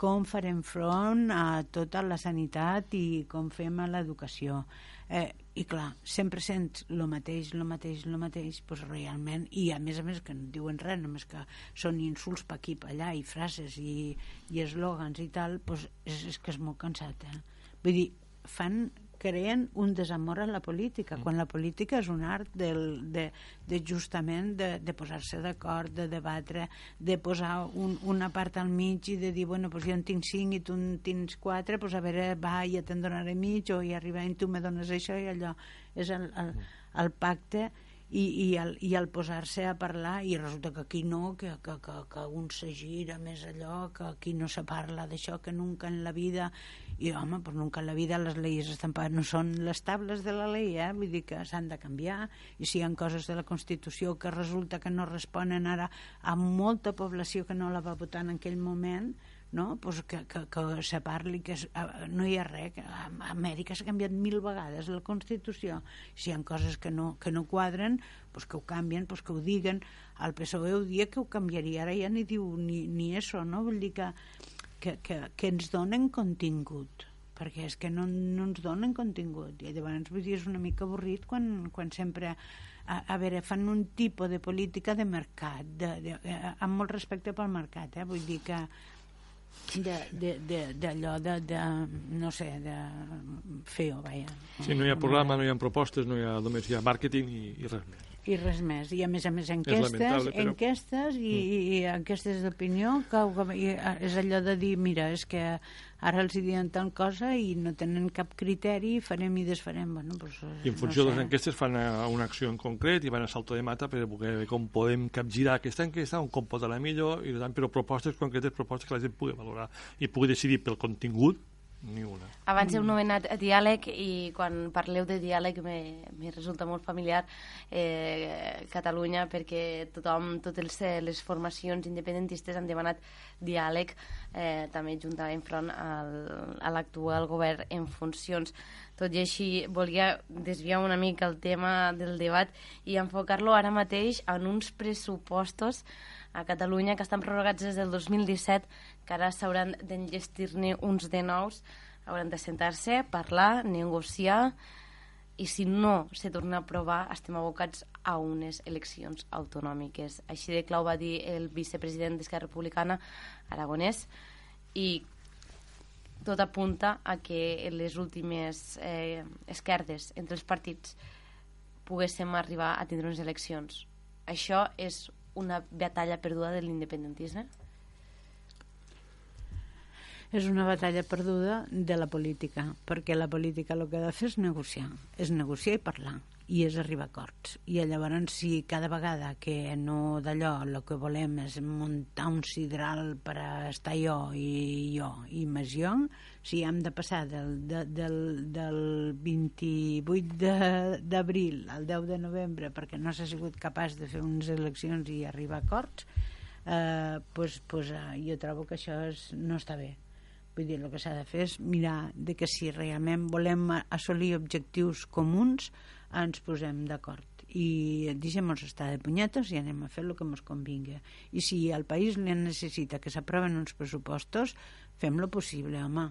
com farem front a tota la sanitat i com fem a l'educació. Eh, I clar, sempre sents el mateix, el mateix, el mateix, doncs realment, i a més a més que no diuen res, només que són insults per aquí, per allà, i frases i, i eslògans i tal, doncs és, és que és molt cansat. Eh? Vull dir, fan creen un desamor a la política, quan la política és un art del, de, de justament de, de posar-se d'acord, de debatre, de posar un, una part al mig i de dir, bueno, pues jo en tinc cinc i tu en tens quatre, pues a veure, va, ja te'n donaré mig, o i arribant tu me dones això i allò. És el, el, el pacte i, i, el, i el posar-se a parlar i resulta que aquí no, que, que, que, que un se gira més allò, que aquí no se parla d'això, que nunca en la vida i home, pues nunca en la vida les lleis estampades no són les tables de la llei, eh? vull dir que s'han de canviar i si hi ha coses de la Constitució que resulta que no responen ara a molta població que no la va votar en aquell moment no? pues que, que, que se parli que es, no hi ha res a Amèrica s'ha canviat mil vegades la Constitució si hi ha coses que no, que no quadren pues que ho canvien, pues que ho diguen el PSOE ho dia que ho canviaria ara ja ni diu ni, ni això no? vull dir que, que, que, que ens donen contingut perquè és que no, no ens donen contingut i llavors vull dir, és una mica avorrit quan, quan sempre a, a veure, fan un tipus de política de mercat de, de, de, amb molt respecte pel mercat eh? vull dir que d'allò de, de, de, de, no sé, de feo, vaja. Sí, no hi ha programa, no hi ha propostes, no hi ha, només hi ha màrqueting i, i res més i res més. I a més a més enquestes, però... enquestes i, mm. i enquestes d'opinió que, que és allò de dir, mira, és que ara els diuen tant cosa i no tenen cap criteri, farem i desfarem. Bueno, pues, I en funció no sé. de les enquestes fan eh, una acció en concret i van a salto de mata per veure com podem capgirar aquesta enquesta, on com posar-la millor, i tant, però propostes concretes, propostes que la gent pugui valorar i pugui decidir pel contingut ni una. Abans heu nomenat diàleg i quan parleu de diàleg me, resulta molt familiar eh, Catalunya perquè tothom, totes les formacions independentistes han demanat diàleg eh, també juntament front al, a l'actual govern en funcions. Tot i així, volia desviar una mica el tema del debat i enfocar-lo ara mateix en uns pressupostos a Catalunya que estan prorrogats des del 2017 que ara s'hauran d'enllestir-ne uns de nous, hauran de sentar-se, parlar, negociar, i si no se torna a aprovar estem abocats a unes eleccions autonòmiques. Així de clau va dir el vicepresident d'Esquerra Republicana, Aragonès, i tot apunta a que les últimes eh, esquerdes entre els partits poguéssim arribar a tindre unes eleccions. Això és una batalla perduda de l'independentisme? És una batalla perduda de la política, perquè la política el que ha de fer és negociar, és negociar i parlar, i és arribar a acords. I llavors, si cada vegada que no d'allò el que volem és muntar un sidral per a estar jo i jo i més jo, si hem de passar del, de, del, del 28 d'abril al 10 de novembre perquè no s'ha sigut capaç de fer unes eleccions i arribar a acords, eh, pues, pues, eh, jo trobo que això és, no està bé Vull dir, el que s'ha de fer és mirar de que si realment volem assolir objectius comuns ens posem d'acord i deixem-nos estar de punyetes i anem a fer el que ens convingui. I si el país necessita que s'aproven uns pressupostos, fem lo possible, home.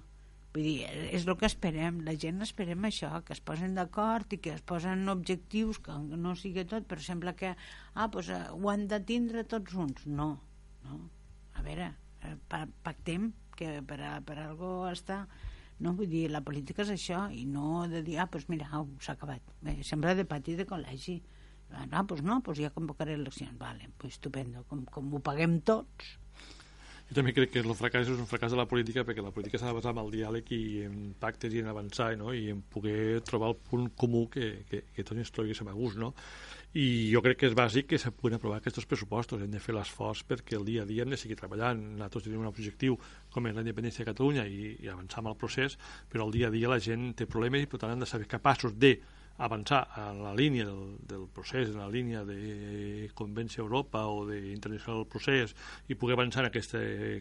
Vull dir, és el que esperem, la gent esperem això, que es posen d'acord i que es posen objectius, que no sigui tot, però sembla que ah, pues, uh, ho han de tindre tots junts. No, no. A veure, eh, pactem que per, a, per a algo està no? Vull dir, la política és això i no de dir, ah, doncs mira, oh, s'ha acabat Bé, sembla de pati de col·legi ah, no, doncs no, doncs ja convocaré eleccions vale, pues estupendo, com, com ho paguem tots jo també crec que el fracàs és un fracàs de la política perquè la política s'ha de basar en el diàleg i en pactes i en avançar no? i en poder trobar el punt comú que, que, que tots ens trobéssim a gust no? I jo crec que és bàsic que se puguin aprovar aquests pressupostos. Hem de fer l'esforç perquè el dia a dia hem de seguir treballant. Nosaltres tenim un objectiu com és la independència de Catalunya i, i avançar amb el procés però el dia a dia la gent té problemes i per tant han de saber capaços de avançar en la línia del, del procés, en la línia de convèncer Europa o d'internacional el procés i poder avançar en aquest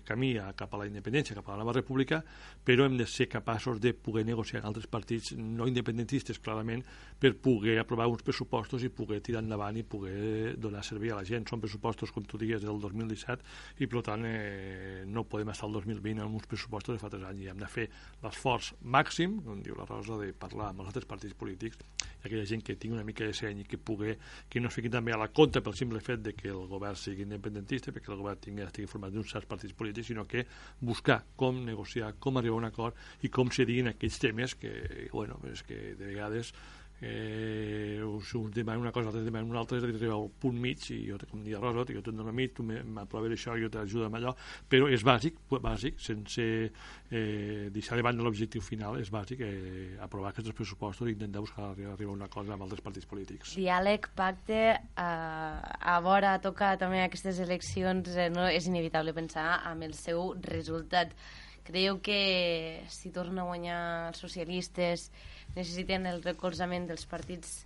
camí cap a la independència, cap a la nova república, però hem de ser capaços de poder negociar amb altres partits no independentistes, clarament, per poder aprovar uns pressupostos i poder tirar endavant i poder donar servei a la gent. Són pressupostos, com tu digues, del 2017 i, per tant, eh, no podem estar al 2020 amb uns pressupostos de fa tres anys i hem de fer l'esforç màxim, com diu la Rosa, de parlar amb els altres partits polítics aquella gent que tingui una mica de seny i que pugui, que no es fiqui també a la compte pel simple fet de que el govern sigui independentista, perquè el govern tingui, estigui format d'uns certs partits polítics, sinó que buscar com negociar, com arribar a un acord i com se diguin aquells temes que, bueno, és que de vegades eh, us, us demanen una cosa, altres demanen una altra, és arribar al punt mig, i jo, com dia Rosa, jo t'ho dono a mi, tu m'aproves això, jo t'ajudo amb allò, però és bàsic, bàsic, sense eh, deixar de banda l'objectiu final, és bàsic eh, aprovar aquests pressupostos i intentar buscar arribar a una cosa amb altres partits polítics. Diàleg, pacte, eh, a vora tocar també aquestes eleccions, eh, no és inevitable pensar amb el seu resultat. Creieu que si torna a guanyar els socialistes necessiten el recolzament dels partits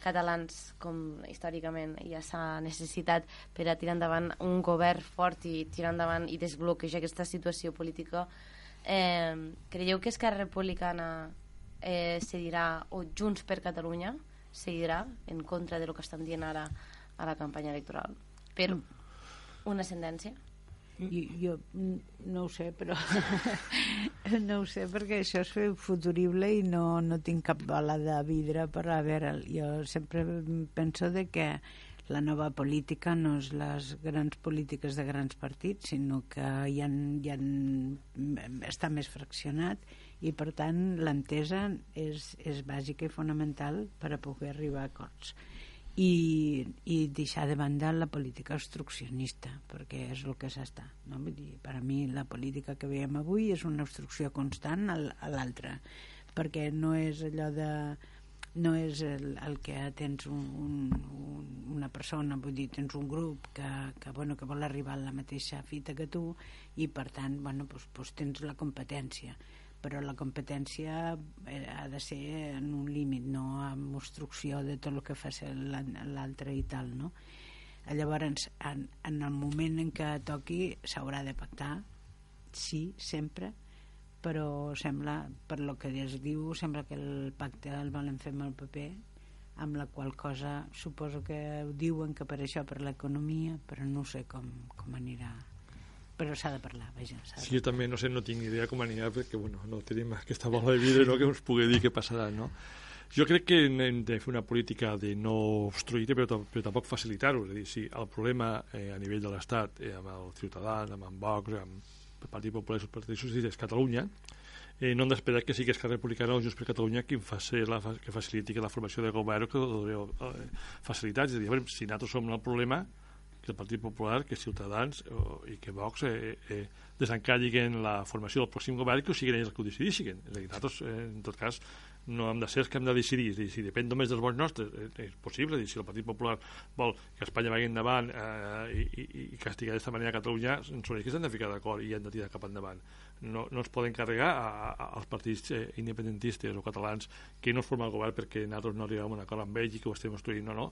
catalans, com històricament ja s'ha necessitat per a tirar endavant un govern fort i tirar endavant i desbloquejar aquesta situació política. Eh, creieu que Esquerra Republicana eh, seguirà, o Junts per Catalunya seguirà en contra de lo que estan dient ara a la campanya electoral? Per una ascendència? Jo, jo no ho sé, però no ho sé perquè això és futurible i no, no tinc cap bala de vidre per a veure. Jo sempre penso de que la nova política no és les grans polítiques de grans partits, sinó que hi ha, hi ha, està més fraccionat i per tant l'entesa és, és bàsica i fonamental per a poder arribar a acords i, i deixar de banda la política obstruccionista perquè és el que s'està no? Vull dir, per a mi la política que veiem avui és una obstrucció constant a l'altre perquè no és allò de no és el, el que tens un, un, una persona, vull dir, tens un grup que, que, bueno, que vol arribar a la mateixa fita que tu i per tant bueno, pues, pues tens la competència però la competència eh, ha de ser en un límit, no amb obstrucció de tot el que fa l'altre i tal, no? Llavors, en, en el moment en què toqui s'haurà de pactar, sí, sempre, però sembla, per lo que es diu, sembla que el pacte el volen fer amb el paper, amb la qual cosa suposo que diuen que per això, per l'economia, però no sé com, com anirà però s'ha de parlar, vaja. De sí, jo també, no sé, no tinc idea com anirà, perquè, bueno, no tenim aquesta bola de vidre no, que ens pugui dir què passarà, no? Jo crec que hem de fer una política de no obstruir però, però tampoc facilitar-ho. És a dir, si el problema eh, a nivell de l'Estat, eh, amb el Ciutadans, amb en Vox, amb el Partit Popular i el Partit Socialista, és Catalunya, eh, no hem d'esperar que sigui Esquerra Republicana o Junts per Catalunya qui faci la, que faciliti que la formació de govern o que doneu eh, facilitats. És a dir, veure, si nosaltres som el problema, que el Partit Popular, que Ciutadans o, i que Vox eh, eh, desencalliguen la formació del pròxim govern que ho siguin ells que ho decidissin. És a dir, nosaltres, eh, en tot cas, no hem de ser els que hem de decidir. És dir, si depèn només dels vots nostres, eh, és possible. És dir, si el Partit Popular vol que Espanya vagi endavant eh, i, i, i castigar d'aquesta manera a Catalunya, són ells que s'han de ficar d'acord i han de tirar cap endavant. No, no es poden carregar a, a, als partits eh, independentistes o catalans que no es formen el govern perquè nosaltres no arribem a un acord amb ells i que ho estem construint. No, no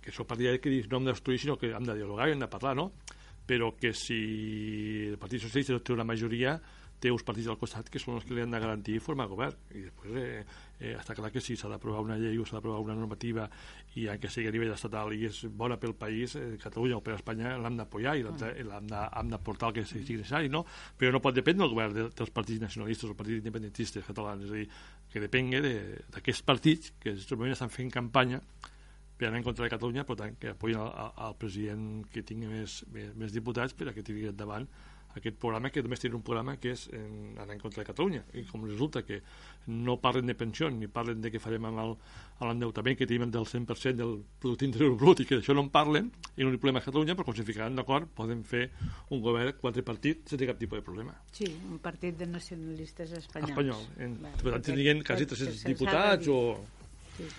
que això partidari que no hem de destruir, sinó que hem de dialogar hem de parlar, no? Però que si el Partit Socialista té una majoria, té uns partits al costat que són els que li han de garantir formar govern. I després eh, eh, està clar que si s'ha d'aprovar una llei o s'ha d'aprovar una normativa i que sigui a nivell estatal i és bona pel país, eh, Catalunya o per Espanya l'hem d'apoyar i l'hem de portar el que sigui necessari, no? Però no pot dependre del govern de, dels partits nacionalistes o partits independentistes catalans, és a dir, que depengui d'aquests partits que en aquest moment estan fent campanya per en contra de Catalunya, per tant, que apoyin el president que tingui més, més, més diputats per a que tingui endavant aquest programa que només té un programa que és en, anar en contra de Catalunya. I com resulta que no parlen de pensions ni parlen de què farem amb l'endeutament que tenim del 100% del producte interior brut i que d'això no en parlen i no hi problema a Catalunya però quan s'hi ficaran d'acord poden fer un govern quatre partits sense cap tipus de problema. Sí, un partit de nacionalistes espanyols espanyol, en, per tant tindrien quasi 300 diputats o... Sí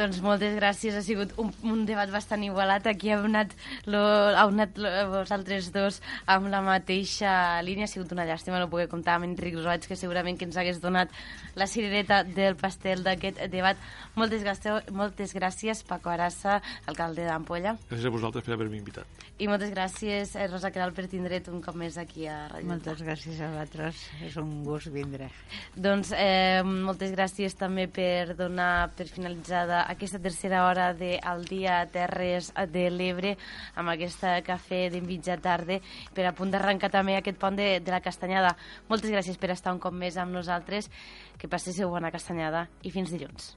Doncs moltes gràcies, ha sigut un, un debat bastant igualat. Aquí heu anat, lo, heu anat lo, vosaltres dos amb la mateixa línia. Ha sigut una llàstima no poder comptar amb Enric Roig, que segurament que ens hagués donat la cirereta del pastel d'aquest debat. Moltes, gràcies, moltes gràcies, Paco Arassa, alcalde d'Ampolla. Gràcies a vosaltres per haver-me invitat. I moltes gràcies, eh, Rosa Queralt, per tindre't un cop més aquí a Ràdio Moltes gràcies a vosaltres, és un gust vindre. Doncs eh, moltes gràcies també per donar per finalitzada aquesta tercera hora de Al dia Terres de l'Ebre amb aquesta cafè de mitja tarda per a punt d'arrencar també aquest pont de, de la Castanyada. Moltes gràcies per estar un cop més amb nosaltres. Que passéssiu bona castanyada i fins dilluns.